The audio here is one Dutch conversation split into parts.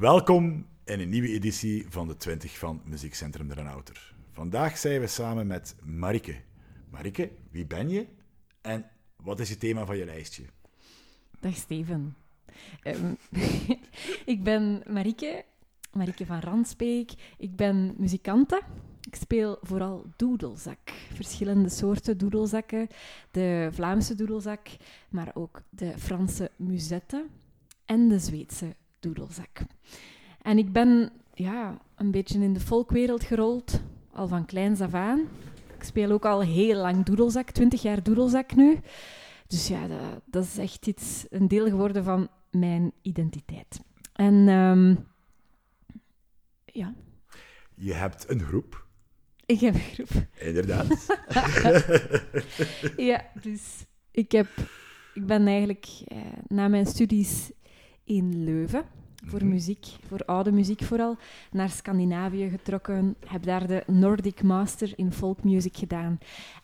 Welkom in een nieuwe editie van de 20 van Muziekcentrum de Renouter. Vandaag zijn we samen met Marike. Marike, wie ben je en wat is het thema van je lijstje? Dag Steven. Ehm, ik ben Marike, Marike van Ransbeek. Ik ben muzikante. Ik speel vooral doedelzak. Verschillende soorten doedelzakken. De Vlaamse doedelzak, maar ook de Franse musette en de Zweedse doedelzak. En ik ben ja, een beetje in de folkwereld gerold, al van kleins af aan. Ik speel ook al heel lang doedelzak, 20 jaar doedelzak nu. Dus ja, dat, dat is echt iets, een deel geworden van mijn identiteit. En ehm, ja. Je hebt een groep. Ik heb een groep. Inderdaad. ja, dus ik, heb, ik ben eigenlijk eh, na mijn studies in Leuven voor Mhm. muziek, voor oude muziek vooral, naar Scandinavië getrokken. Heb daar de Nordic Master in Folk Music gedaan.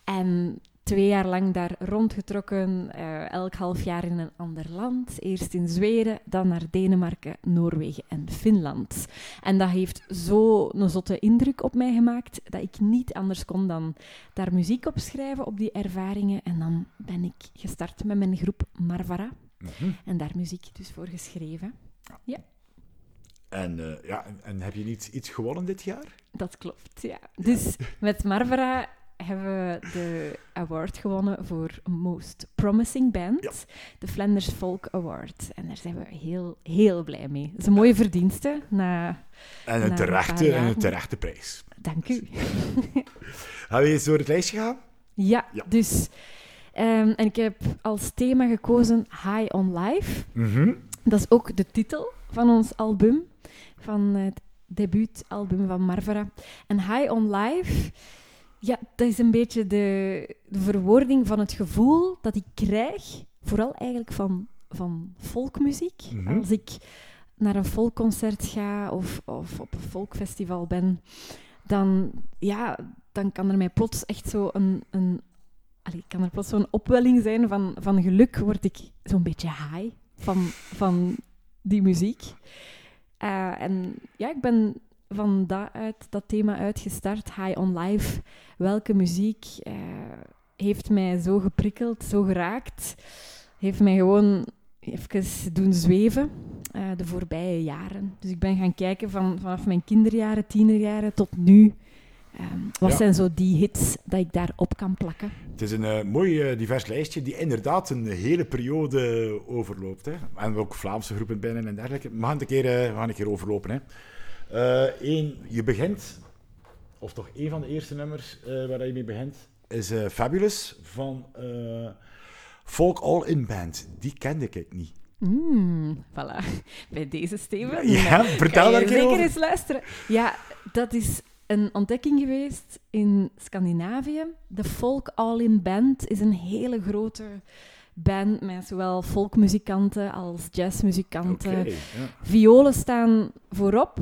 En twee jaar lang daar rondgetrokken, eh, elk half jaar in een ander land. Eerst in Zweden, dan naar Denemarken, Noorwegen en Finland. En dat heeft zo een zotte indruk op mij gemaakt dat ik niet anders kon dan daar muziek op schrijven op die ervaringen. En dan ben ik gestart met mijn groep Marvara Mhm. en daar muziek dus voor geschreven. En, eh, ja, en, heb je niet iets gewonnen dit jaar? Dat klopt, ja. Dus met Marvara hebben we de award gewonnen voor Most Promising Band, Ja. de Flanders Folk Award. En daar zijn we heel, heel blij mee. Dat is een mooie verdienste. Na... En Na een een terechte, een terechte prijs. Dank u. Gaan we eens door het lijstje gaan? Ja, Ja. dus... ehm, en ik heb als thema gekozen High on Life. Mhm. Dat is ook de titel van ons album, van het debuutalbum van Marvara. En High on Life, ja, dat is een beetje de, de verwoording van het gevoel dat ik krijg, vooral eigenlijk van, van folkmuziek. Mhm. Als ik naar een folkconcert ga of, of op een folkfestival ben, dan, ja, dan kan er mij plots echt zo een... een allee, kan er plots zo'n opwelling zijn van, van geluk, word ik zo'n beetje high van, van die muziek. Eh, en ja, ik ben van dat, uit, dat thema uitgestart, High on Life. Welke muziek eh, heeft mij zo geprikkeld, zo geraakt? Heeft mij gewoon even doen zweven eh, de voorbije jaren. Dus ik ben gaan kijken van, vanaf mijn kinderjaren, tienerjaren tot nu. Ehm, wat Ja. zijn zo die hits dat ik daarop kan plakken? Het is een eh, mooi eh, divers lijstje die inderdaad een hele periode overloopt. Hè. En ook Vlaamse groepen binnen en dergelijke. We gaan het een keer, eh, we gaan een keer overlopen. Hè. Één, je begint, of toch één van de eerste nummers waar je mee begint, is Fabulous van Folk All In Band. Die kende ik niet. Mm, voilà. Bij deze Steven. Ja, vertel daar zeker over. eens luisteren. Ja, dat is een ontdekking geweest in Scandinavië. De Folk All-In Band is een hele grote band met zowel folkmuzikanten als jazzmuzikanten. Ja. Violen staan voorop.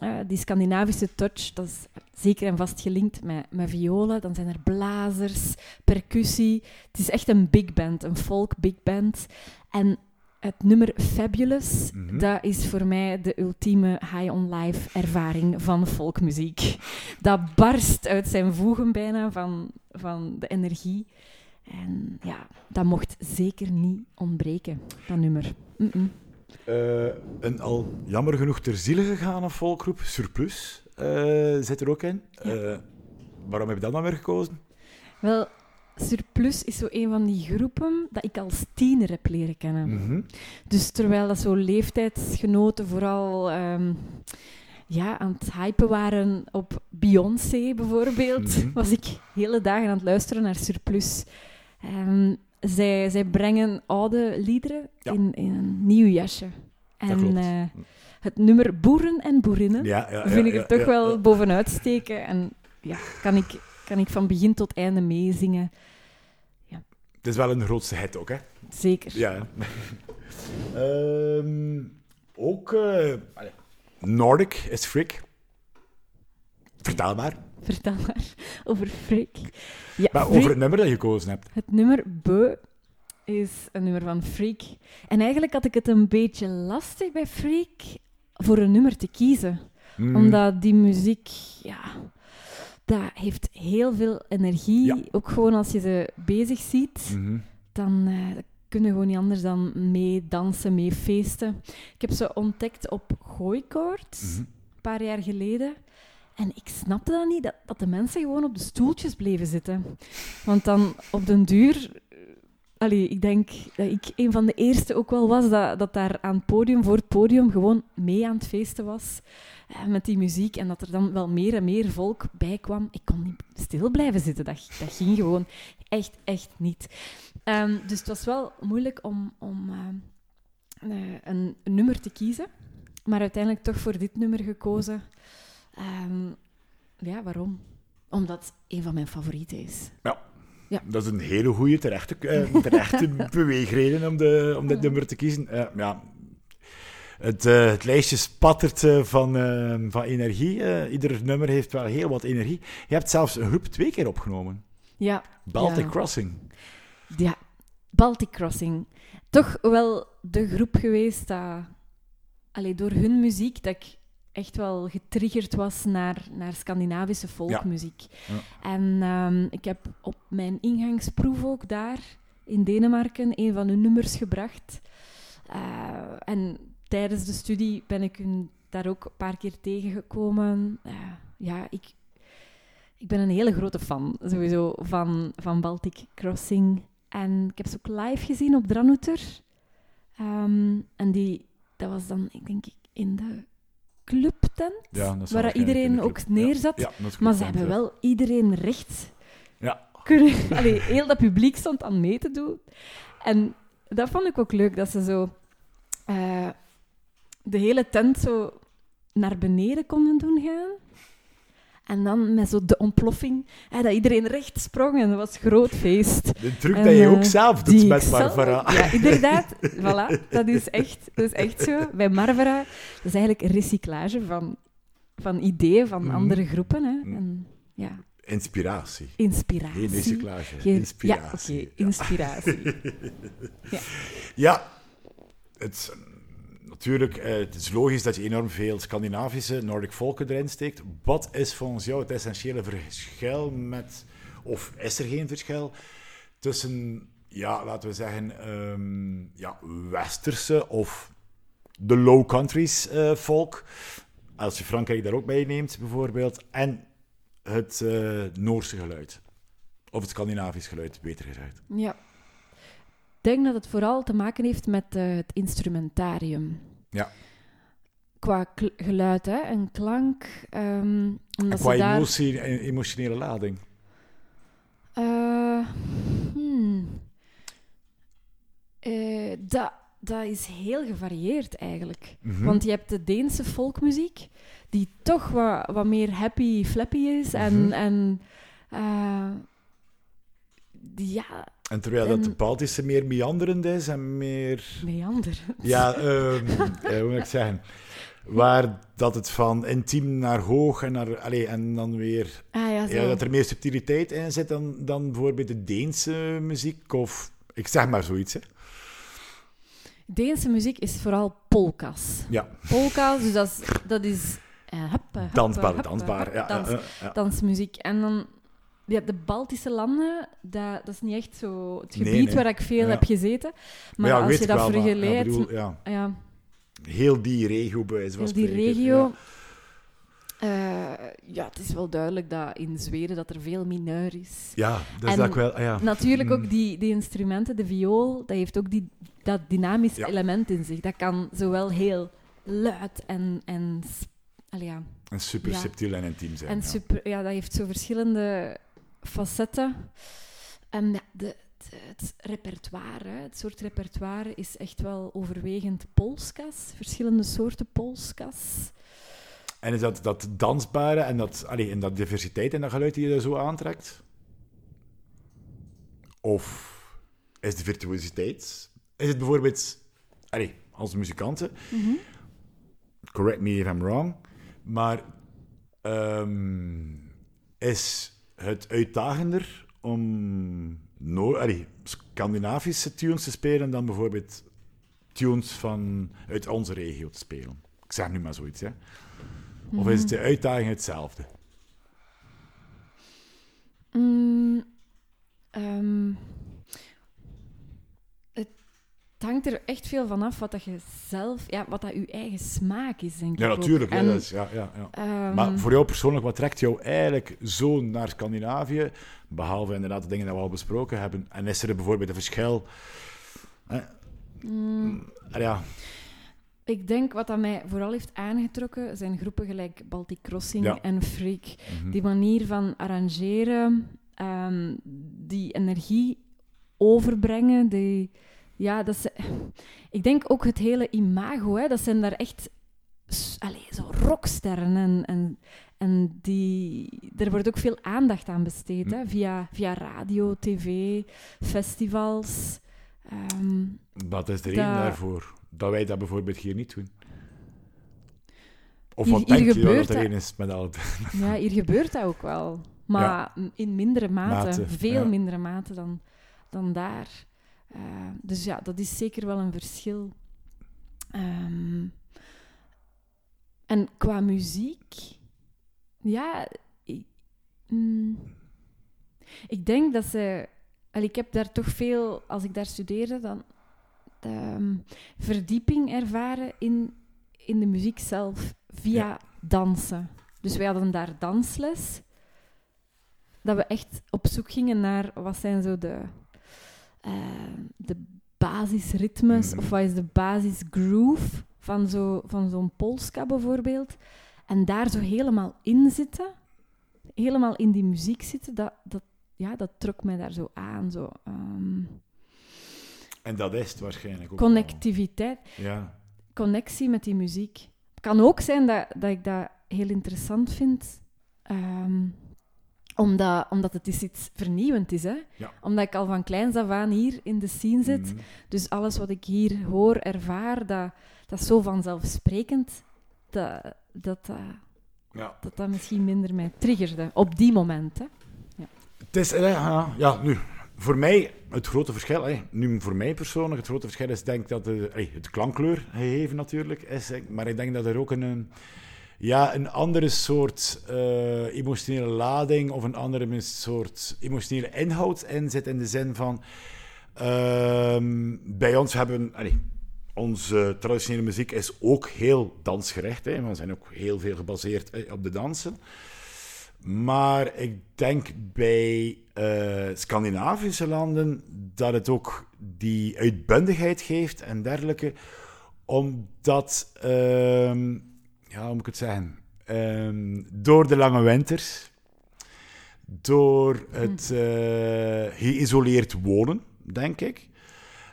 Eh, die Scandinavische touch, dat is zeker en vast gelinkt met, met violen. Dan zijn er blazers, percussie. Het is echt een big band, een folk big band. En het nummer Fabulous, Mhm. dat is voor mij de ultieme high-on-life ervaring van folkmuziek. Dat barst uit zijn voegen bijna van, van de energie. En ja, dat mocht zeker niet ontbreken, dat nummer. Eh, een al jammer genoeg ter ziele gegaane volkgroep, Surplus, eh, zit er ook in. Eh, waarom heb je dat dan weer gekozen? Wel, Surplus is zo een van die groepen dat ik als tiener heb leren kennen. Mhm. Dus terwijl dat zo leeftijdsgenoten vooral ehm, ja, aan het hypen waren op Beyoncé bijvoorbeeld, Mhm. was ik hele dagen aan het luisteren naar Surplus. Ehm, zij, zij brengen oude liederen Ja. in, in een nieuw jasje. En eh, het nummer Boeren en Boerinnen Ja, ja, ja, vind ik er toch wel bovenuit steken. En ja, kan ik, kan ik van begin tot einde meezingen. Het is wel een grootste hit ook, hè? Zeker. Ja. Ehm, ook eh, Nordic is Frick. Vertel maar. Vertel maar over Freak. Ja, Maar Freak- over het nummer dat je gekozen hebt. Het nummer Beu is een nummer van Freak. En eigenlijk had ik het een beetje lastig bij Freak voor een nummer te kiezen. Mm. Omdat die muziek, ja, dat heeft heel veel energie. Ja. Ook gewoon als je ze bezig ziet, Mhm. dan eh, kunnen we gewoon niet anders dan mee dansen, mee feesten. Ik heb ze ontdekt op Gooikoord, Mhm. een paar jaar geleden. En ik snapte dan niet, dat, dat de mensen gewoon op de stoeltjes bleven zitten. Want dan op den duur... eh, Allee, ik denk dat ik een van de eerste ook wel was dat, dat daar aan het podium, voor het podium, gewoon mee aan het feesten was. eh, met die muziek. En dat er dan wel meer en meer volk bij kwam. Ik kon niet stil blijven zitten. Dat, dat ging gewoon echt, echt niet. Ehm, dus het was wel moeilijk om, om ehm, eh, een, een nummer te kiezen. Maar uiteindelijk toch voor dit nummer gekozen. Ehm, ja, waarom? Omdat het een van mijn favorieten is. Dat is een hele goede terechte, eh, terechte beweegreden om, de, om dit nummer te kiezen. Eh, ja, het, eh, het lijstje spattert eh, van, eh, van energie. Eh, ieder nummer heeft wel heel wat energie. Je hebt zelfs een groep twee keer opgenomen. Ja, Baltic Ja. Crossing. ja. Baltic Crossing. Toch wel de groep geweest dat... Allee, door hun muziek dat ik echt wel getriggerd was naar, naar Scandinavische folkmuziek. Ja. En ehm, ik heb op mijn ingangsproef ook daar in Denemarken een van hun nummers gebracht. Eh, en tijdens de studie ben ik hun daar ook een paar keer tegengekomen. Eh, ja, ik, ik ben een hele grote fan sowieso van, van Baltic Crossing. En ik heb ze ook live gezien op Dranouter. Ehm, en die, dat was dan, ik denk, in de clubtent, Ja, waar iedereen ook neerzat. Ja, Maar ze hebben wel iedereen recht Ja, kunnen... Allee, heel dat publiek stond aan mee te doen. En dat vond ik ook leuk, dat ze zo eh, de hele tent zo naar beneden konden doen gaan. En dan met zo de ontploffing, hè, dat iedereen recht sprong en dat was groot feest. de truc En, dat je eh, ook zelf doet met Barbara. Ja, inderdaad. voilà, dat is, echt, dat is echt zo. Bij Marvera, dat is eigenlijk een recyclage van, van ideeën van Mhm. andere groepen. Hè. Mhm. En, ja, Inspiratie. inspiratie. Geen recyclage. Geen- Inspiratie. Ja, oké, inspiratie. Ja, het, is, eh, het is logisch dat je enorm veel Scandinavische, Nordic volken erin steekt. Wat is volgens jou het essentiële verschil met, of is er geen verschil, tussen, ja, laten we zeggen, ehm, ja, westerse of de low countries eh, volk, als je Frankrijk daar ook bij neemt bijvoorbeeld, en het eh, Noorse geluid. Of het Scandinavisch geluid, beter gezegd. Ja. Ik denk dat het vooral te maken heeft met het instrumentarium. Ja. Qua geluid hè, en klank. ehm, En omdat qua ze daar... emotie en emotionele lading. Eh, hmm. Eh, dat, dat is heel gevarieerd eigenlijk. Mhm. Want je hebt de Deense folkmuziek, die toch wat, wat meer happy flappy is. En, Mhm. en eh, die, ja, En terwijl dat de Baltische meer meanderend is en meer... meander. Ja, ehm, eh, hoe moet ik zeggen? Waar dat het van intiem naar hoog en, naar, allee, en dan weer... Ah ja. Ja, dat er meer subtiliteit in zit dan, dan bijvoorbeeld de Deense muziek. Of ik zeg maar zoiets. Hè. Deense muziek is vooral polka's. Ja, Polka's, dus dat is... Dat is eh, dansbaar, dansbaar. ja. dansmuziek. En dan... Ja, de Baltische landen, dat, dat is niet echt zo het gebied nee. waar ik veel Ja. heb gezeten. Maar ja, als je dat vergelijkt... ja, ja, heel die regio bij wijze van heel die spreken. regio... eh, ja, het is wel duidelijk dat in Zweden dat er veel mineur is. Ja, dus dat ik wel... ah, Ja. Natuurlijk Mm. ook die, die instrumenten, de viool, dat heeft ook die, dat dynamisch element in zich. Dat kan zowel heel luid en... en allee, ja, En super subtiel en intiem zijn. en ja. super, ja, dat heeft zo verschillende facetten. En ja, de, het, het repertoire, het soort repertoire is echt wel overwegend polskas. Verschillende soorten polskas. En is dat dat dansbare en dat, allee, en dat diversiteit in dat geluid die je er zo aantrekt? Of is de virtuositeit? Is het bijvoorbeeld, allee, als muzikanten, Mhm. correct me if I'm wrong, maar ehm, is het uitdagender om no allee, Scandinavische tunes te spelen dan bijvoorbeeld tunes van, uit onze regio te spelen? Ik zeg nu maar zoiets, hè. Of is de uitdaging hetzelfde? Mm, ehm, het hangt er echt veel van af wat dat je zelf, ja, wat dat je eigen smaak is, denk Ja, ik. ook. natuurlijk. En, ja, ja, ja. ehm, Maar voor jou persoonlijk, wat trekt jou eigenlijk zo naar Scandinavië? Behalve inderdaad de dingen die we al besproken hebben. En is er bijvoorbeeld een verschil? Mm, Ah, Ja, ik denk wat dat mij vooral heeft aangetrokken zijn groepen gelijk Baltic Crossing Ja. en Freak. mhm. Die manier van arrangeren, ehm, die energie overbrengen, die, ja, dat ze, ik denk ook het hele imago, hè, dat zijn daar echt allee, zo rocksterren en, en, en die, er wordt ook veel aandacht aan besteed, hè, via, via radio, tv, festivals. Ehm, wat is de reden Dat- daarvoor? Dat wij dat bijvoorbeeld hier niet doen? Of Hier- wat hier denk je dat dat- reden is met al ja, hier gebeurt dat ook wel. Maar in mindere mate, Mate, veel ja. mindere mate dan, dan daar. Eh, dus ja, dat is zeker wel een verschil. Ehm, en qua muziek, ja, ik, mm, ik denk dat ze. al, ik heb daar toch veel, als ik daar studeerde, dan ehm, verdieping ervaren in, in de muziek zelf via Ja. dansen. Dus wij hadden daar dansles. Dat we echt op zoek gingen naar wat zijn zo de, eh, de basisritmes Mhm. of wat is de basisgroove van, zo, van zo'n polska bijvoorbeeld. En daar zo helemaal in zitten, helemaal in die muziek zitten, dat, dat, ja, dat trok mij daar zo aan. Zo, ehm, En dat is het waarschijnlijk ook connectiviteit Ja. connectie met die muziek. Het kan ook zijn dat, dat ik dat heel interessant vind, ehm, omdat, omdat het is iets vernieuwend is. Hè? Ja. Omdat ik al van kleins af aan hier in de scene zit. Mhm. Dus alles wat ik hier hoor, ervaar, dat, dat is zo vanzelfsprekend dat dat, dat, Ja. dat, dat misschien minder mij triggerde op die moment. Hè? Het is, eh, ja, ja, nu, voor mij het grote verschil, eh, nu voor mij persoonlijk, het grote verschil is denk dat de, eh, het klankkleur gegeven natuurlijk is, eh, maar ik denk dat er ook een, eh, ja, een andere soort eh, emotionele lading of een andere soort emotionele inhoud in zit in de zin van, ehm, bij ons hebben, onze traditionele muziek is ook heel dansgericht, hè, we zijn ook heel veel gebaseerd eh, op de dansen. Maar ik denk bij eh, Scandinavische landen dat het ook die uitbundigheid geeft en dergelijke, omdat, ehm, ja, hoe moet ik het zeggen, Ehm, door de lange winters, door het eh, geïsoleerd wonen, denk ik.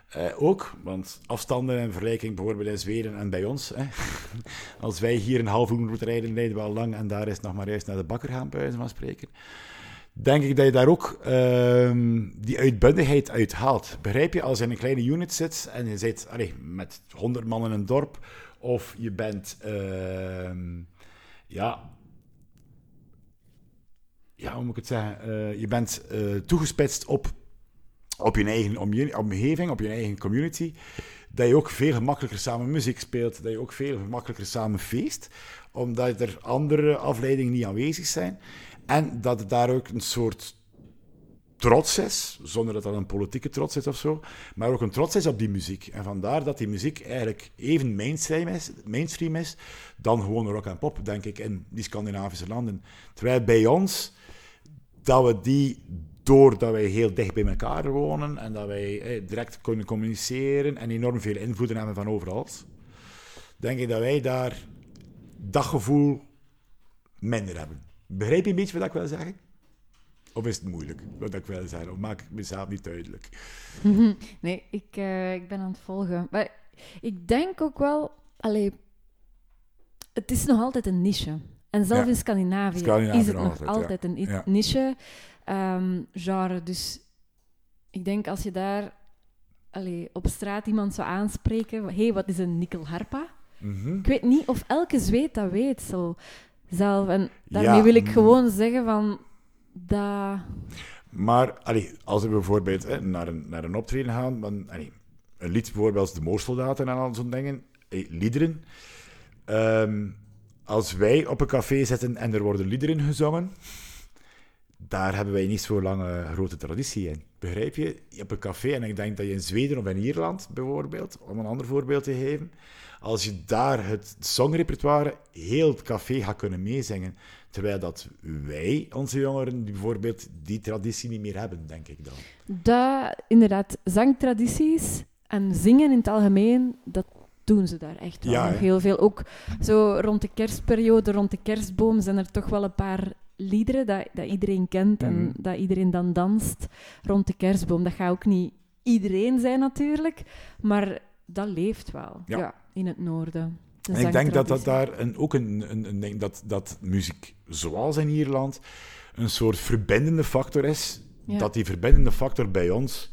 Eh, ook, want afstanden in vergelijking bijvoorbeeld in Zweden en bij ons. Hè. Als wij hier een half uur moeten rijden, rijden we al lang en daar is nog maar juist naar de bakker gaan, bij wijze van spreken. Denk ik dat je daar ook ehm, die uitbundigheid uit haalt. Begrijp je, als je in een kleine unit zit en je zit allee, met 100 man in een dorp, of je bent, ehm, ja, ja, hoe moet ik het zeggen? Eh, je bent eh, toegespitst op, op je eigen omge- omgeving, op je eigen community. Dat je ook veel gemakkelijker samen muziek speelt. Dat je ook veel gemakkelijker samen feest. Omdat er andere afleidingen niet aanwezig zijn. En dat het daar ook een soort trots is, zonder dat dat een politieke trots is of zo, maar ook een trots is op die muziek. En vandaar dat die muziek eigenlijk even mainstream is, mainstream is dan gewoon rock en pop, denk ik, in die Scandinavische landen. Terwijl bij ons, dat we die, doordat wij heel dicht bij elkaar wonen en dat wij eh, direct kunnen communiceren en enorm veel invloeden hebben van overal, denk ik dat wij daar dat gevoel minder hebben. Begrijp je een beetje wat ik wil zeggen? Of is het moeilijk, wat ik wil zeggen? Of maak ik mezelf niet duidelijk? Nee, ik, eh, ik ben aan het volgen. Maar ik denk ook wel... Allee, het is nog altijd een niche. En zelfs Ja. in Scandinavië, Scandinavië is het nog altijd, ja. een Ja. niche ehm, genre. Dus ik denk als je daar allee, op straat iemand zou aanspreken... Hé, hey, wat is een nikkelharpa? Mhm. Ik weet niet of elke zweet dat weet zo zelf. En daarmee Ja, wil ik mm. gewoon zeggen van... Dat... Maar allee, als we bijvoorbeeld hè, naar, een, naar een optreden gaan, dan, een lied bijvoorbeeld als de Moorsoldaten en al zo'n dingen, eh, liederen, Ehm, als wij op een café zitten en er worden liederen gezongen, daar hebben wij niet zo lange grote traditie in. Begrijp je? Op een café, en ik denk dat je in Zweden of in Ierland bijvoorbeeld, om een ander voorbeeld te geven, als je daar het songrepertoire, heel het café gaat kunnen meezingen, terwijl dat wij, onze jongeren, bijvoorbeeld die traditie niet meer hebben, denk ik dan. Dat, inderdaad, zangtradities en zingen in het algemeen, dat doen ze daar echt wel Ja, nog heel veel. Ook zo rond de kerstperiode, rond de kerstboom, zijn er toch wel een paar liederen dat, dat iedereen kent Mhm. en dat iedereen dan danst rond de kerstboom. Dat gaat ook niet iedereen zijn natuurlijk, maar dat leeft wel Ja. ja. in het noorden. De En ik denk dat dat zangtraditie. daar een, ook een, een, dat, dat muziek, zoals in Ierland, een soort verbindende factor is. Ja. Dat die verbindende factor bij ons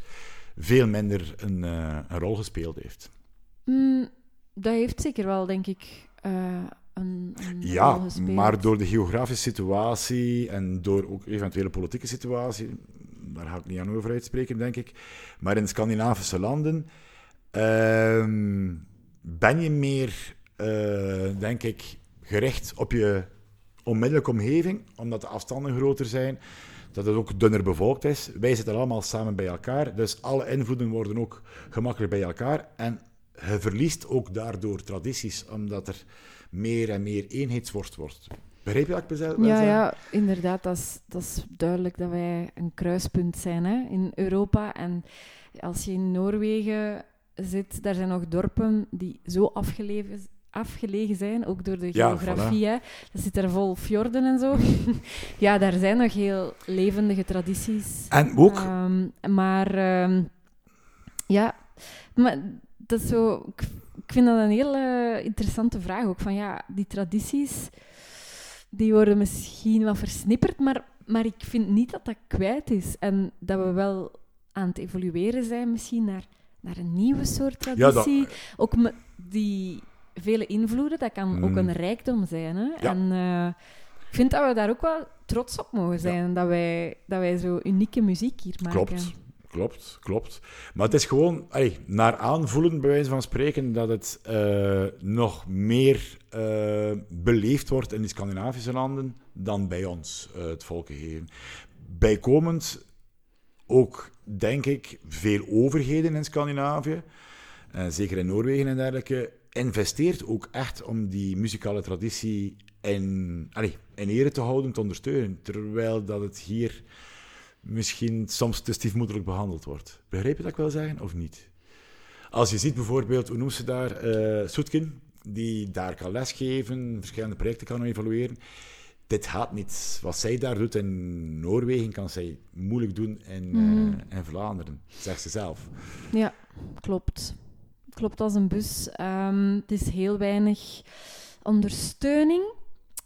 veel minder een, eh, een rol gespeeld heeft. Mm, dat heeft zeker wel, denk ik, eh, een, een rol Ja, gespeeld. maar door de geografische situatie en door ook eventuele politieke situatie, daar ga ik niet aan over uitspreken, denk ik. Maar in Scandinavische landen ehm, ben je meer, eh, denk ik, gericht op je onmiddellijke omgeving, omdat de afstanden groter zijn, dat het ook dunner bevolkt is. Wij zitten allemaal samen bij elkaar, dus alle invloeden worden ook gemakkelijk bij elkaar. En je verliest ook daardoor tradities, omdat er meer en meer eenheidsworst wordt. Begrijp je wat ik Ja, ja, inderdaad. Dat is, dat is duidelijk dat wij een kruispunt zijn hè, in Europa. En als je in Noorwegen zit, daar zijn nog dorpen die zo afgelegen, afgelegen zijn, ook door de Ja, geografie. Dat zit er vol fjorden en zo. ja, daar zijn nog heel levendige tradities. En ook, Ehm, maar ehm, ja, maar dat is zo. Ik, ik vind dat een heel eh, interessante vraag ook. Van ja, die tradities die worden misschien wel versnipperd, maar, maar ik vind niet dat dat kwijt is. En dat we wel aan het evolueren zijn, misschien naar, naar een nieuwe soort Ja, dat- traditie. Ook die vele invloeden, dat kan ook Mm. een rijkdom zijn. Hè? Ja. En eh, ik vind dat we daar ook wel trots op mogen zijn. Dat, wij, dat wij zo unieke muziek hier maken. klopt, klopt, klopt. Maar het is gewoon allee, naar aanvoelen, bij wijze van spreken, dat het eh, nog meer eh, beleefd wordt in die Scandinavische landen dan bij ons, het volkengeven. Bijkomend ook, denk ik, veel overheden in Scandinavië, zeker in Noorwegen en dergelijke, investeert ook echt om die muzikale traditie in, allee, in ere te houden, te ondersteunen. Terwijl dat het hier misschien soms te stiefmoederlijk behandeld wordt. Begrijp je dat ik wil zeggen, of niet? Als je ziet bijvoorbeeld, hoe noemt ze daar, eh Soetkin, die daar kan lesgeven, verschillende projecten kan evalueren. Dit gaat niet. Wat zij daar doet in Noorwegen, kan zij moeilijk doen in, Mhm. in Vlaanderen, zegt ze zelf. Ja, klopt. Klopt als een bus. Ehm, het is heel weinig ondersteuning.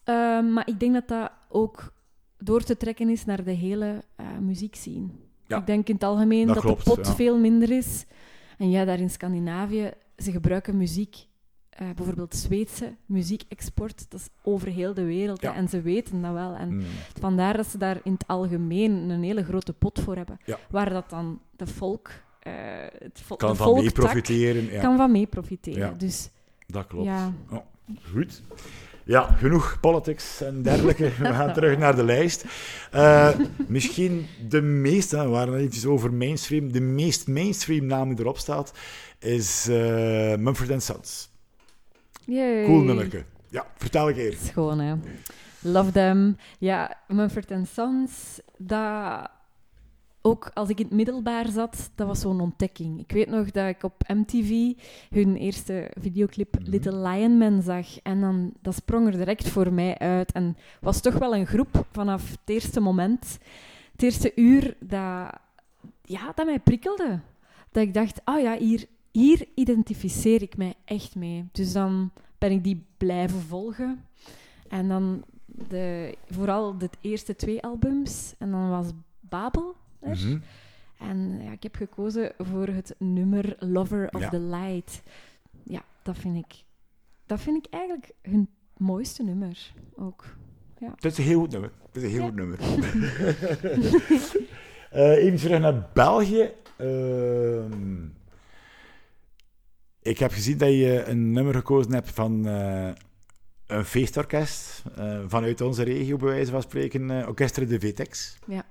Ehm, maar ik denk dat dat ook door te trekken is naar de hele uh, muziekscene. Ja, ik denk in het algemeen dat dat, klopt, de pot ja. veel minder is. En ja, daar in Scandinavië, ze gebruiken muziek. eh, bijvoorbeeld Zweedse muziekexport, dat is over heel de wereld. Ja. en ze weten dat wel. En Mm. Vandaar dat ze daar in het algemeen een hele grote pot voor hebben. Waar dat dan de volk, eh het Kan van mee profiteren. Ja, kan van mee profiteren. Ja. Dus dat klopt. ja, Oh, goed. Ja, genoeg politics en dergelijke. We gaan terug naar de lijst. Eh, misschien de meeste, we waren het iets over mainstream, de meest mainstream naam die erop staat, is eh Mumford Sons. Yay. Cool nummerke. Ja, vertel een keer. Schoon, hè. Love them. Ja, Mumford Sons, dat... Ook als ik in het middelbaar zat, dat was zo'n ontdekking. Ik weet nog dat ik op MTV hun eerste videoclip Mhm. Little Lion Man zag. En dan, dat sprong er direct voor mij uit. En was toch wel een groep vanaf het eerste moment, het eerste uur, dat, ja, dat mij prikkelde. Dat ik dacht, oh ja, hier, hier identificeer ik mij echt mee. Dus dan ben ik die blijven volgen. En dan de, vooral de eerste twee albums. En dan was Babel er. Mhm. En ja, ik heb gekozen voor het nummer Lover of Ja. the Light. Ja, dat vind ik, dat vind ik eigenlijk hun mooiste nummer ook. Het is een heel goed nummer. Het is een heel Ja. goed nummer. Eh, even terug naar België. Ehm, ik heb gezien dat je een nummer gekozen hebt van eh, een feestorkest uh, vanuit onze regio, bij wijze van spreken, Orchestre de Vtex. Ja.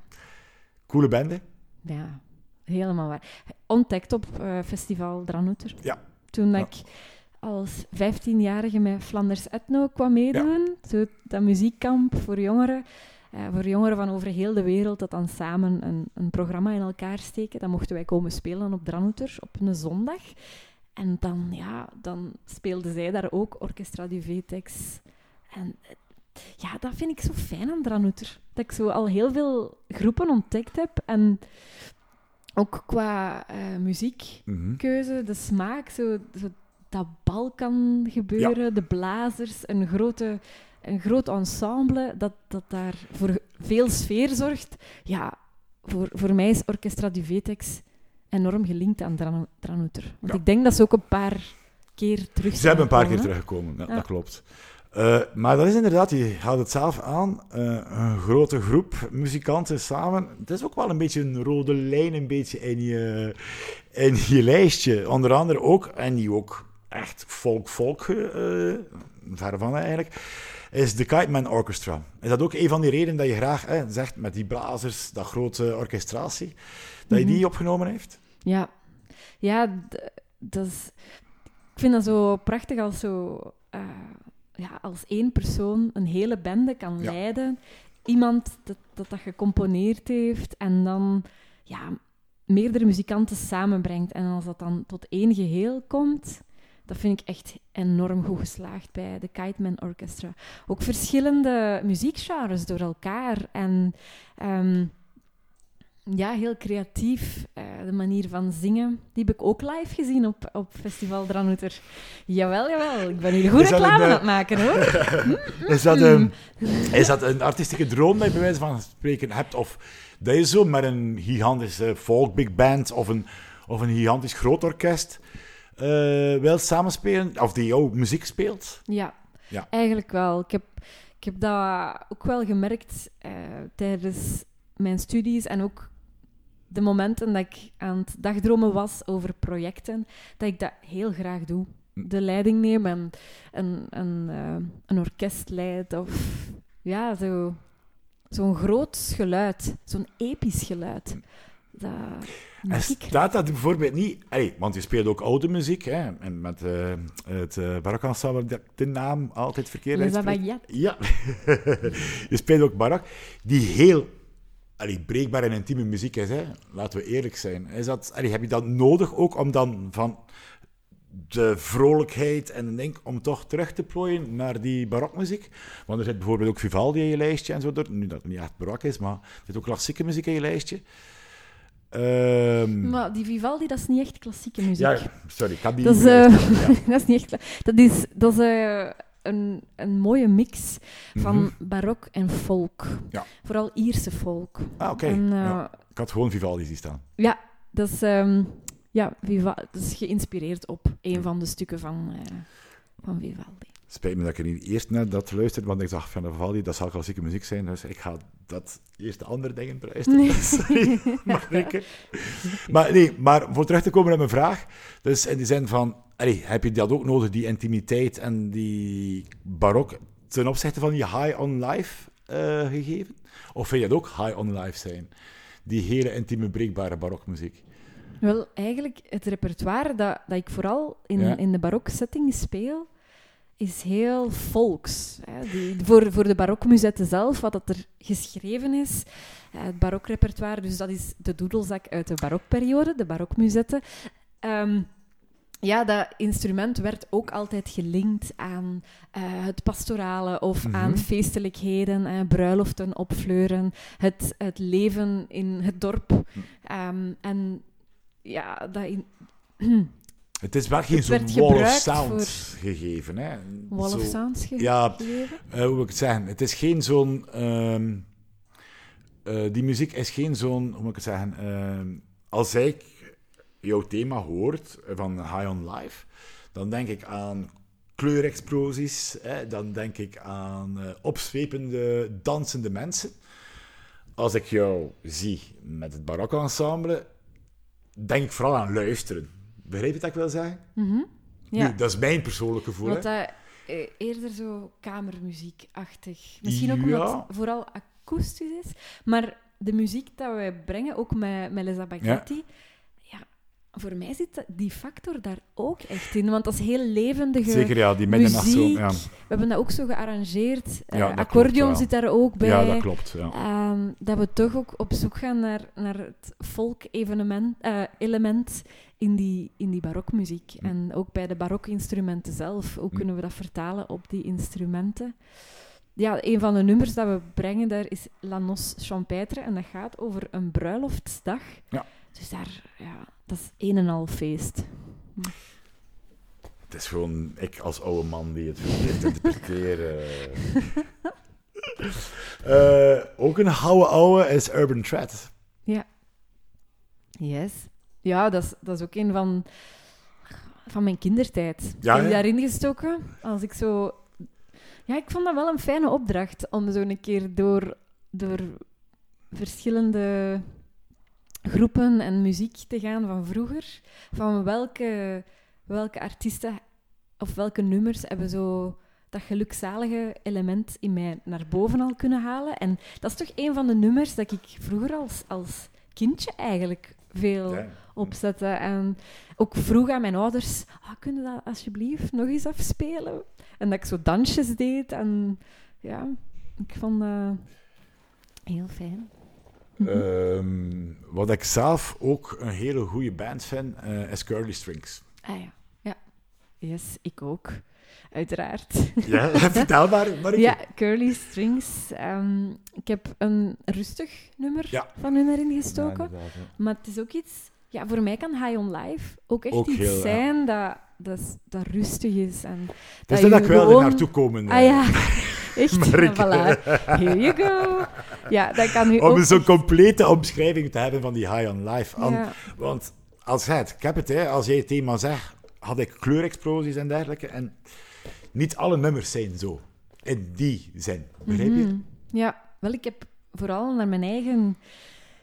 Coole bende. Ja, helemaal waar. Ontdekt op uh, festival Dranouter. Ja. Toen ja. ik als 15-jarige met Flanders Ethno kwam meedoen. Ja. Zo, dat muziekkamp voor jongeren. Uh, voor jongeren van over heel de wereld, dat dan samen een, een programma in elkaar steken. Dan mochten wij komen spelen op Dranouter op een zondag. En dan, ja, dan speelden zij daar ook Orchestra du Vetex. En ja, dat vind ik zo fijn aan Dranouter. Dat ik zo al heel veel groepen ontdekt heb. En ook qua uh, muziekkeuze, mm-hmm. de smaak, zo, zo dat Balkan gebeuren, ja. de blazers, een, grote, een groot ensemble dat, dat daar voor veel sfeer zorgt. Ja, voor, voor mij is Orchestra du Vetex enorm gelinkt aan Dran. Want Ja. ik denk dat ze ook een paar keer terug Ze hebben een paar keer komen. teruggekomen, ja, Ja. dat klopt. Eh, maar dat is inderdaad, je haalt het zelf aan, eh, een grote groep muzikanten samen. Het is ook wel een beetje een rode lijn een beetje in je, in je lijstje. Onder andere ook, en die ook echt folk-folk, eh ver van eigenlijk, is de Kite Man Orchestra. Is dat ook een van die redenen dat je graag eh, zegt, met die blazers, dat grote orchestratie, dat je Mhm. die opgenomen heeft? Ja, ja dat is, ik vind dat zo prachtig als, zo, ja, als één persoon een hele bende kan Ja. leiden. Iemand dat, dat dat gecomponeerd heeft en dan ja, meerdere muzikanten samenbrengt. En als dat dan tot één geheel komt, dat vind ik echt enorm goed geslaagd bij de Kite Man Orchestra. Ook verschillende muziekgenres door elkaar. En ehm, ja, heel creatief. Eh, de manier van zingen, die heb ik ook live gezien op, op Festival Dranouter. Jawel, jawel. Ik ben hier goed reclame een, aan eh, het maken, hoor. Is dat, een, is dat een artistieke droom dat je bij wijze van spreken hebt? Of dat je zo met een gigantische folk big band of een, of een gigantisch groot orkest eh wilt samenspelen? Of die jouw muziek speelt? Ja, Ja. eigenlijk wel. Ik heb, ik heb dat ook wel gemerkt tijdens mijn studies en ook de momenten dat ik aan het dagdromen was over projecten, dat ik dat heel graag doe. De leiding neem en een, een, eh, een orkest leid of ja, zo, zo'n groot geluid, zo'n episch geluid. Dat En staat dat bijvoorbeeld niet... Allee, want je speelt ook oude muziek, hè? En met eh, het uh, barokensemble, dat de naam altijd verkeerd. Ja. je speelt ook barok, die heel allee, breekbaar en intieme muziek is. Hè? Laten we eerlijk zijn. Is dat, allee, heb je dat nodig ook om dan van de vrolijkheid en de ding om toch terug te plooien naar die barokmuziek? Want er zit bijvoorbeeld ook Vivaldi in je lijstje en zo. door- Nu dat het niet echt barok is, maar er zit ook klassieke muziek in je lijstje. Ehm, Maar die Vivaldi, dat is niet echt klassieke muziek. ja, sorry, ik had die Dat is, ja. dat is niet echt... Dat is, dat is eh, een, een mooie mix van Mhm. barok en folk. Ja. Vooral Ierse folk. Ah, oké. Eh, Ja. Ik had gewoon Vivaldi zien staan. ja, dat is, ehm, ja, Viva dat is geïnspireerd op een van de stukken van, eh, van Vivaldi. Spijt me dat ik er niet eerst naar dat luisterde, want ik dacht van Vivaldi, dat zal klassieke muziek zijn, dus ik ga dat eerst de andere dingen beluisteren. Nee. Sorry. Maar nee, maar voor terug te komen op mijn vraag, dus in die zin van, allee, heb je dat ook nodig, die intimiteit en die barok, ten opzichte van die high on life eh, gegeven? Of vind je dat ook high on life zijn? Die hele intieme, breekbare barokmuziek. Wel, eigenlijk het repertoire dat, dat ik vooral in, Ja. in de baroksetting speel, is heel volks. Hè. Die, voor, voor de barokmuzetten zelf, wat dat er geschreven is, het barokrepertoire, dus dat is de doedelzak uit de barokperiode, de barokmuzetten. Ehm, ja, dat instrument werd ook altijd gelinkt aan eh, het pastorale of Mhm. aan feestelijkheden, bruiloften opfleuren, het, het leven in het dorp. Ehm, en ja, dat in, Het is wel geen zo'n wall of sound gegeven. Hè? Wall Zo- of Sounds ge- Ja, gegeven. Eh, hoe moet ik het zeggen? Het is geen zo'n. ehm, eh, die muziek is geen zo'n. Hoe moet ik het zeggen? Ehm, als ik jouw thema hoort van High on Life, dan denk ik aan kleurexplosies. Hè? Dan denk ik aan eh, opzwepende, dansende mensen. Als ik jou zie met het barokensemble, denk ik vooral aan luisteren. Begrijp je wat ik wil zeggen? Mhm. Ja, Nu, dat is mijn persoonlijk gevoel. want dat, eh, eerder zo kamermuziekachtig. Misschien ook omdat Ja. het vooral akoestisch is. Maar de muziek dat wij brengen, ook met, met. Ja. Voor mij zit die factor daar ook echt in. Want dat is heel levendige Zeker, ja, die middernacht zo. muziek. Ja. We hebben dat ook zo gearrangeerd. Eh, Ja, dat accordeon klopt, ja. zit daar ook bij. ja, dat klopt. Ja. Ehm, dat we toch ook op zoek gaan naar, naar het folk-element eh, element in die, in die barokmuziek. Hm. En ook bij de barokinstrumenten zelf. Hoe Hm. kunnen we dat vertalen op die instrumenten? Ja, een van de nummers dat we brengen daar is La Noce Champêtre. En dat gaat over een bruiloftsdag. Ja. Dus daar, ja, dat is een en al feest. Het is gewoon ik als oude man die het verkeerd interpreteert. eh. Eh, ook een oude oude is Urban Thread. Yes. Ja, dat is, dat is ook een van, van mijn kindertijd. Ja, heb ja. daarin gestoken. Als ik zo... Ja, ik vond dat wel een fijne opdracht om zo een keer door, door verschillende groepen en muziek te gaan van vroeger. Van welke, welke artiesten of welke nummers hebben zo dat gelukzalige element in mij naar boven al kunnen halen. En dat is toch een van de nummers dat ik vroeger als, als kindje eigenlijk veel Ja. opzetten. En ook vroeg aan mijn ouders, ah, kunnen dat alsjeblieft nog eens afspelen? En dat ik zo dansjes deed. En ja, ik vond dat heel fijn. Mhm. Ehm, wat ik zelf ook een hele goede band vind, eh, is Curly Strings. Ah ja, ja. Yes, ik ook. Uiteraard. Ja, vertel maar. Ja, Curly Strings. Ehm, ik heb een rustig nummer Ja. van hun erin gestoken. Ja. Maar het is ook iets... Ja, voor mij kan High on Life ook echt Ook iets heel, zijn dat, dat, is- dat rustig is. En Dus je dat ik wel er gewoon- naartoe komen. Ah eh, ja, echt. Voilà. Here you go. Ja, dat kan nu Om ook... zo'n complete omschrijving te hebben van die High on Life. An- Ja. Want als het, ik heb het, hè, als jij het thema zegt, had ik kleurexplosies en dergelijke. En niet alle nummers zijn zo. In die zin. Begrijp je? Mhm. Ja, wel, ik heb vooral naar mijn eigen...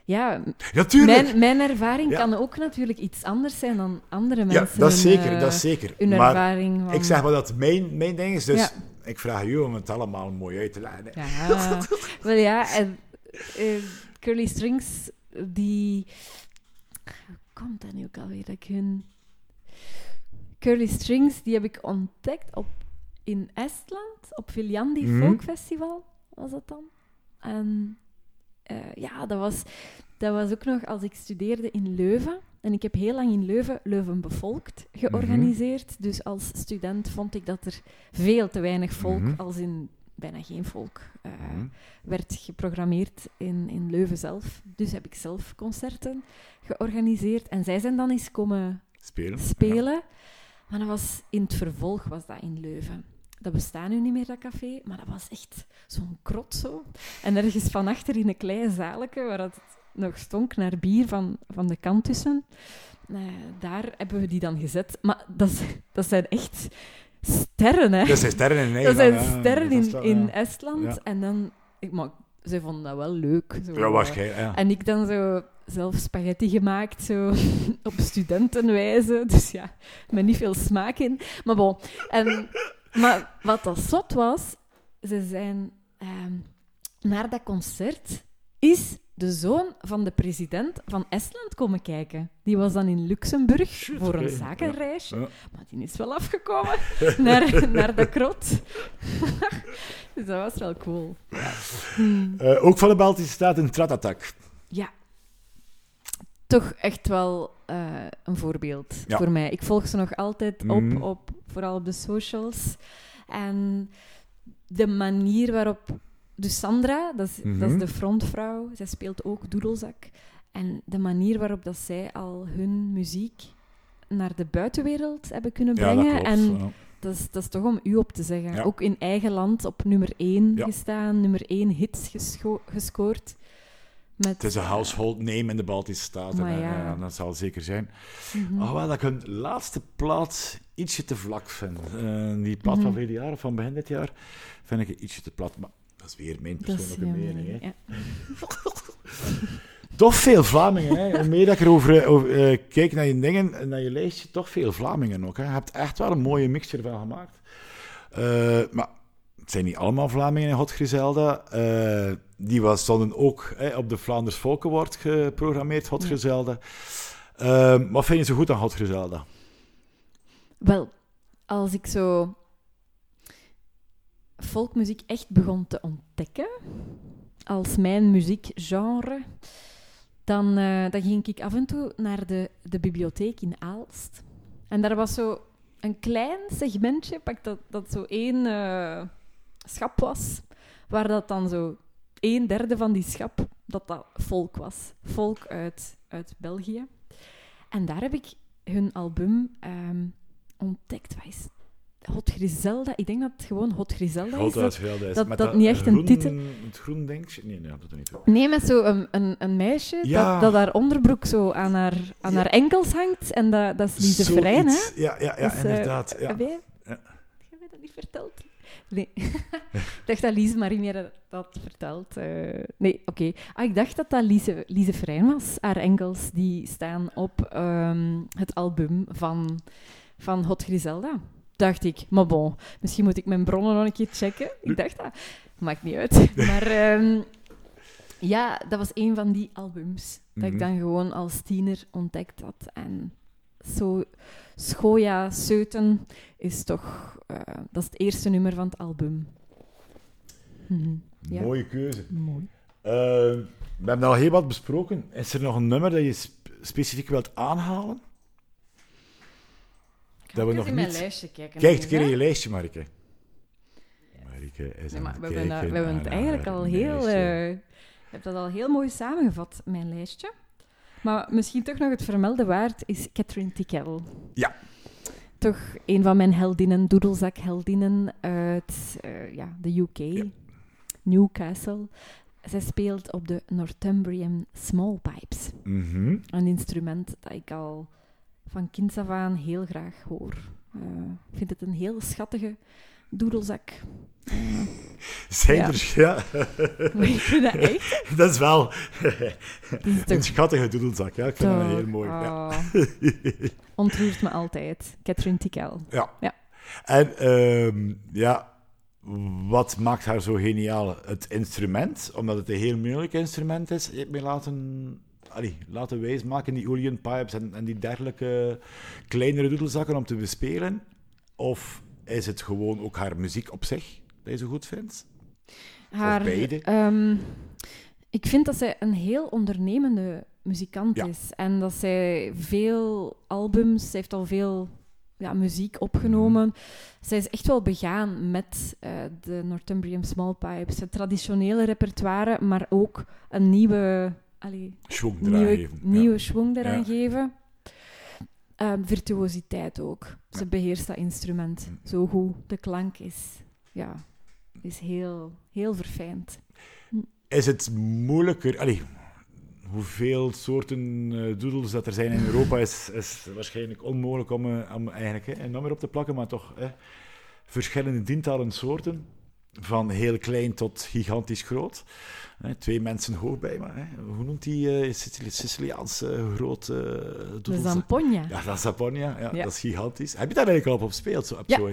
Ja, Natuurlijk! mijn, mijn ervaring Ja. kan ook natuurlijk iets anders zijn dan andere ja, mensen. dat is hun, zeker. eh, dat is zeker. Hun Maar ervaring van... ik zeg maar dat mijn, mijn ding is, dus Ja. ik vraag u om het allemaal mooi uit te leggen. hè. Ja, wel ja, en eh, Curly Strings, die... Hoe komt dat nu ook alweer, dat ik hun... Curly Strings, die heb ik ontdekt op, in Estland, op Viljandi Mhm. Folk Festival, was dat dan. En eh, ja, dat was, dat was ook nog als ik studeerde in Leuven. En ik heb heel lang in Leuven Leuven bevolkt georganiseerd. Dus als student vond ik dat er veel te weinig volk, Mhm. als in bijna geen volk, eh, Mhm. werd geprogrammeerd in, in Leuven zelf. Dus heb ik zelf concerten georganiseerd. En zij zijn dan eens komen Spelen. spelen. Maar dat was in het vervolg was dat in Leuven. Dat bestaat nu niet meer, dat café, maar dat was echt zo'n krot zo. En ergens van achter in een klein zaaltje, waar het nog stonk naar bier van, van de kant tussen, eh, daar hebben we die dan gezet. Maar dat, dat zijn echt sterren, hè. Dat zijn sterren in Dat Nederland. zijn ja, sterren dat in, in. Estland. Ja. En dan... Ik, maar zij vonden dat wel leuk. Zo, Ja, waarschijnlijk. Ja. en ik dan zo zelf spaghetti gemaakt, zo op studentenwijze. Dus ja, met niet veel smaak in. Maar bon. En, maar wat dat zot was, ze zijn ehm, naar dat concert is de zoon van de president van Estland komen kijken. Die was dan in Luxemburg Shit, voor een zakenreisje. Ja. Maar die is wel afgekomen naar, naar de krot. dus dat was wel cool. Eh, ook van de Baltische Staten een tratatak. Toch echt wel eh, een voorbeeld Ja. voor mij. Ik volg ze nog altijd op, Mhm. op, vooral op de socials. En de manier waarop... Dus Sandra, dat is, dat Mhm. is de frontvrouw. Zij speelt ook doedelzak. En de manier waarop dat zij al hun muziek naar de buitenwereld hebben kunnen Ja, dat brengen. klopt. en ja. dat is, dat is toch om u op te zeggen. Ja. Ook in eigen land op nummer 1 Ja. gestaan, nummer 1 hits gescoord. Met, Het is een household name in de Baltische Staten. Ja. Dat zal zeker zijn. Mhm. Alhoewel dat ik hun laatste plaat ietsje te vlak vind. Eh, die plaat van Mhm. verleden jaar of van begin dit jaar vind ik ietsje te plat. Maar dat is weer mijn persoonlijke mening. Hè. ja. Toch veel Vlamingen. Hè. Hoe meer dat ik erover eh, over, eh, kijk naar je dingen, naar je lijstje, toch veel Vlamingen ook. Hè. Je hebt echt wel een mooie mixture van gemaakt. Maar het zijn niet allemaal Vlamingen in Griselda. Eh, die was, stonden ook hè, op de Vlaanders Folk Award geprogrammeerd, Hot Ja. Griselda. Eh, wat vind je zo goed aan Griselda? Wel, als ik zo folkmuziek echt begon te ontdekken als mijn muziekgenre, dan, eh, dan ging ik af en toe naar de, de bibliotheek in Aalst. En daar was zo een klein segmentje, pak dat, dat zo één eh, schap was, waar dat dan zo een derde van die schap, dat dat volk was. Volk uit, uit België. En daar heb ik hun album ehm, ontdekt. Wat is Hot Griselda? Ik denk dat het gewoon Hot Griselda is. Hot Dat- Griselda is dat- dat niet echt een titel- Het groen denk Nee, nee, dat niet. Nee, met zo een, een, een meisje Ja. dat, dat haar onderbroek zo aan haar, aan Ja. haar enkels hangt. En dat, dat is Lise. Frein, hè? Ja, ja, ja is, eh, inderdaad. ja. Heb jij, Ja. heb jij dat niet verteld? Nee. ik dacht dat Lise Marie meer dat vertelt. eh. nee, oké. Ah, ik dacht dat dat Lise, Lise Frein was. Haar enkels die staan op ehm, het album van, van Hot Griselda. Dacht ik, maar bon, misschien moet ik mijn bronnen nog een keer checken. Ik dacht dat. Maakt niet uit. Maar ehm, ja, dat was een van die albums dat Mhm. ik dan gewoon als tiener ontdekt had. En zo Schoja Seuten is toch... eh, dat is het eerste nummer van het album. Mhm. Ja. Mooie keuze. Mooi. Eh, we hebben al heel wat besproken. Is er nog een nummer dat je sp- specifiek wilt aanhalen? Dat we nog in mijn niet- lijstje kijken. Kijk keer in je lijstje, Marike. Marike is Nee, maar we hebben, dat- kijken we hebben het eigenlijk al heel... eh, je hebt dat al heel mooi samengevat, mijn lijstje. Maar misschien toch nog het vermelden waard is Catherine Tickell. Ja. Toch een van mijn heldinnen, doedelzakheldinnen uit eh, ja, de UK. Ja. Newcastle. Zij speelt op de Northumbrian Small Pipes. Mhm. Een instrument dat ik al van kinds af aan heel graag hoor. Eh, ik vind het een heel schattige doedelzak. Zijn Ja. er... Ja, maar ik vind dat echt... dat is wel is een schattige doedelzak. Ja, ik vind dat toch- heel mooi. Ja. ah, ontroert me altijd. Catherine Tickell. Ja. Ja. En ehm, ja, wat maakt haar zo geniaal? Het instrument, omdat het een heel moeilijk instrument is. Je hebt mij laten, allee, laten wijsmaken, die Julian pipes en, en die dergelijke kleinere doedelzakken om te bespelen. Of is het gewoon ook haar muziek op zich dat je zo goed vindt? Haar, beide? ehm, ik vind dat zij een heel ondernemende muzikant Ja. is. En dat zij veel albums, zij heeft al veel ja, muziek opgenomen. Mhm. Zij is echt wel begaan met eh, de Northumbrian Small Pipes. Het traditionele repertoire, maar ook een nieuwe, allee, Schwung eraan nieuwe, geven. nieuwe schwung eraan Ja. geven. Ehm, virtuositeit ook. Ze beheerst dat instrument zo goed. De klank is, ja, is heel, heel verfijnd. Is het moeilijker... Allee, hoeveel soorten eh doodles dat er zijn in Europa is, is waarschijnlijk onmogelijk om, eh, om eigenlijk een nummer op te plakken, maar toch hè, verschillende tientallen soorten. Van heel klein tot gigantisch groot. Hè, twee mensen hoog bij me. Hè. Hoe noemt die eh, Sicili- Siciliaanse grote uh, De? Zamponia. Ja, dat is Zaponia. Ja, Ja. Dat is gigantisch. Heb je daar eigenlijk al op gespeeld? Zo, op Ja. zo?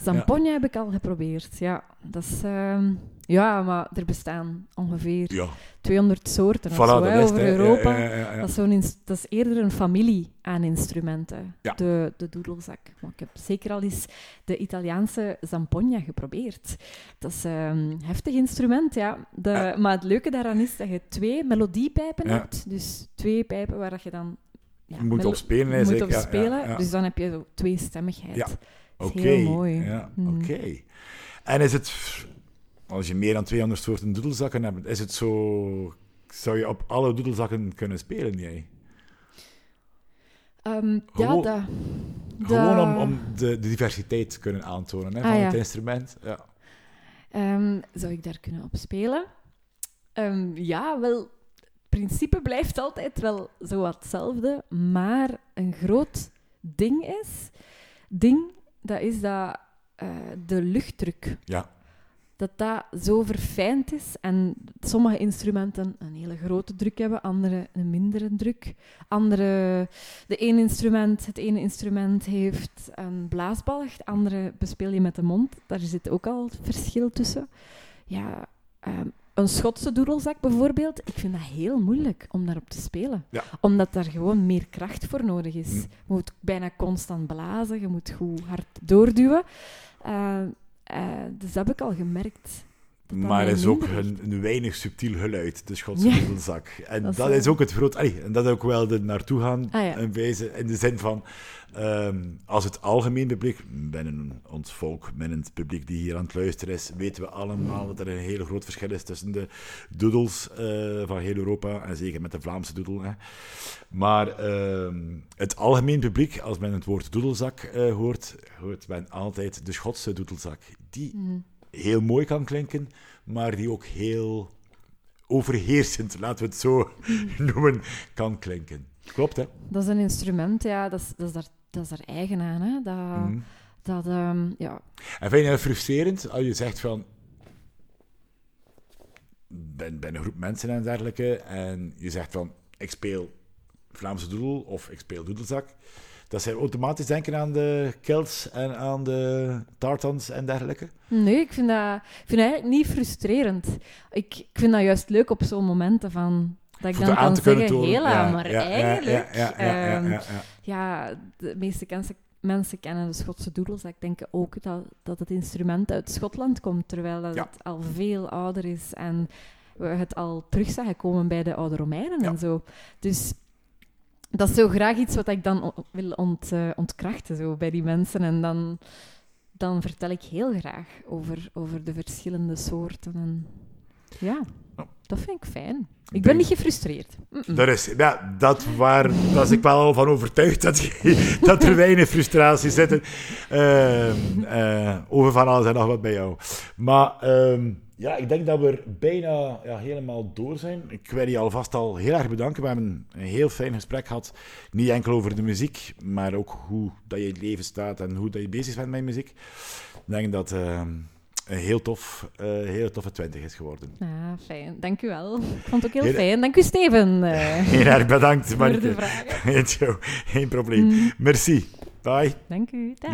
Zamponia heb ik al geprobeerd, ja. Dat is, ehm, ja, maar er bestaan ongeveer Ja. 200 soorten of zo, hè, over. Europa. Ja, ja. Dat, is zo'n dat is eerder een familie aan instrumenten, de, de doedelzak. Maar ik heb zeker al eens de Italiaanse zamponia geprobeerd. Dat is een um, heftig instrument, ja. De. Maar het leuke daaraan is dat je twee melodiepijpen Ja. hebt. Dus twee pijpen waar dat je dan... Ja, Je moet op spelen, hè, moet op spelen. Dus dan heb je zo tweestemmigheid. Ja. Oké. heel mooi. Ja, Mhm. oké. En is het, als je meer dan 200 soorten doedelzakken hebt, is het zo, zou je op alle doedelzakken kunnen spelen, jij? Ehm, ja, dat... Gewoon om, om de, de diversiteit te kunnen aantonen hè, Ah, van ja. het instrument. Ja. Ehm, zou ik daar kunnen op spelen? Ehm, ja, wel, het principe blijft altijd wel zo wat hetzelfde, maar een groot ding is, ding, dat is dat eh, de luchtdruk. Ja. dat dat zo verfijnd is en sommige instrumenten een hele grote druk hebben, andere een mindere druk. Andere, de ene instrument, het ene instrument heeft een blaasbalg, het andere bespeel je met de mond. Daar zit ook al verschil tussen. Ja, ehm, een Schotse doedelzak bijvoorbeeld, ik vind dat heel moeilijk om daarop te spelen. Ja. Omdat daar gewoon meer kracht voor nodig is. Mm. Je moet bijna constant blazen, je moet goed hard doorduwen. Eh, eh, dus dat heb ik al gemerkt. Maar is ook een, een weinig subtiel geluid, de Schotse Ja. doedelzak. En Dat dat, is, ook het groot... allee, en dat is ook wel de naartoe gaan Ah, ja. en wijzen. In de zin van, ehm, als het algemeen publiek, binnen ons volk, binnen het publiek die hier aan het luisteren is, weten we allemaal dat er een heel groot verschil is tussen de doodles eh, van heel Europa en zeker met de Vlaamse doedel. Hè. Maar ehm, het algemeen publiek, als men het woord doedelzak eh, hoort, hoort men altijd de Schotse doedelzak. Die Mhm. Heel mooi kan klinken, maar die ook heel overheersend, laten we het zo noemen, kan klinken. Klopt, hè? Dat is een instrument, ja, dat is, dat is, daar, dat is daar eigen aan. Hè? Dat, Mhm. dat, ehm, ja. En vind je het frustrerend als je zegt van... Ben, ben een groep mensen en dergelijke, en je zegt van, ik speel Vlaamse doedel of ik speel doedelzak. Dat zij automatisch denken aan de Celts en aan de Tartans en dergelijke. Nee, ik vind, dat, ik vind dat eigenlijk niet frustrerend. Ik, ik vind dat juist leuk op zo'n momenten van... Dat ik Voor dan kan zeggen, hela, Ja, maar ja, eigenlijk... Ja, ja, ehm, ja, ja. de meeste kense- mensen kennen de Schotse doedelzak. denken ook dat, dat het instrument uit Schotland komt, terwijl Ja. het al veel ouder is en we het al terug zagen komen bij de oude Romeinen Ja. en zo. Dus dat is zo graag iets wat ik dan wil ont, eh, ontkrachten zo, bij die mensen. En dan, dan vertel ik heel graag over, over de verschillende soorten. En ja, dat vind ik fijn. Ik ben niet gefrustreerd. Dat is, ja, dat waar, daar is ik wel al van overtuigd dat, dat er weinig frustratie zitten. Ehm, eh, over van alles en nog wat bij jou. Maar ehm, ja, ik denk dat we er bijna ja, helemaal door zijn. Ik wil je alvast al heel erg bedanken. We hebben een heel fijn gesprek gehad. Niet enkel over de muziek, maar ook hoe dat je in het leven staat en hoe dat je bezig bent met muziek. Ik denk dat ehm, een heel, tof, eh, heel toffe twintig is geworden. Ah, fijn. Dank u wel. Ik vond het ook heel Heel- fijn. Dank u, Steven, eh, Heel erg bedankt, voor Marieke. de vragen. Geen, probleem. Mm, Merci. Bye. dank u. Dag.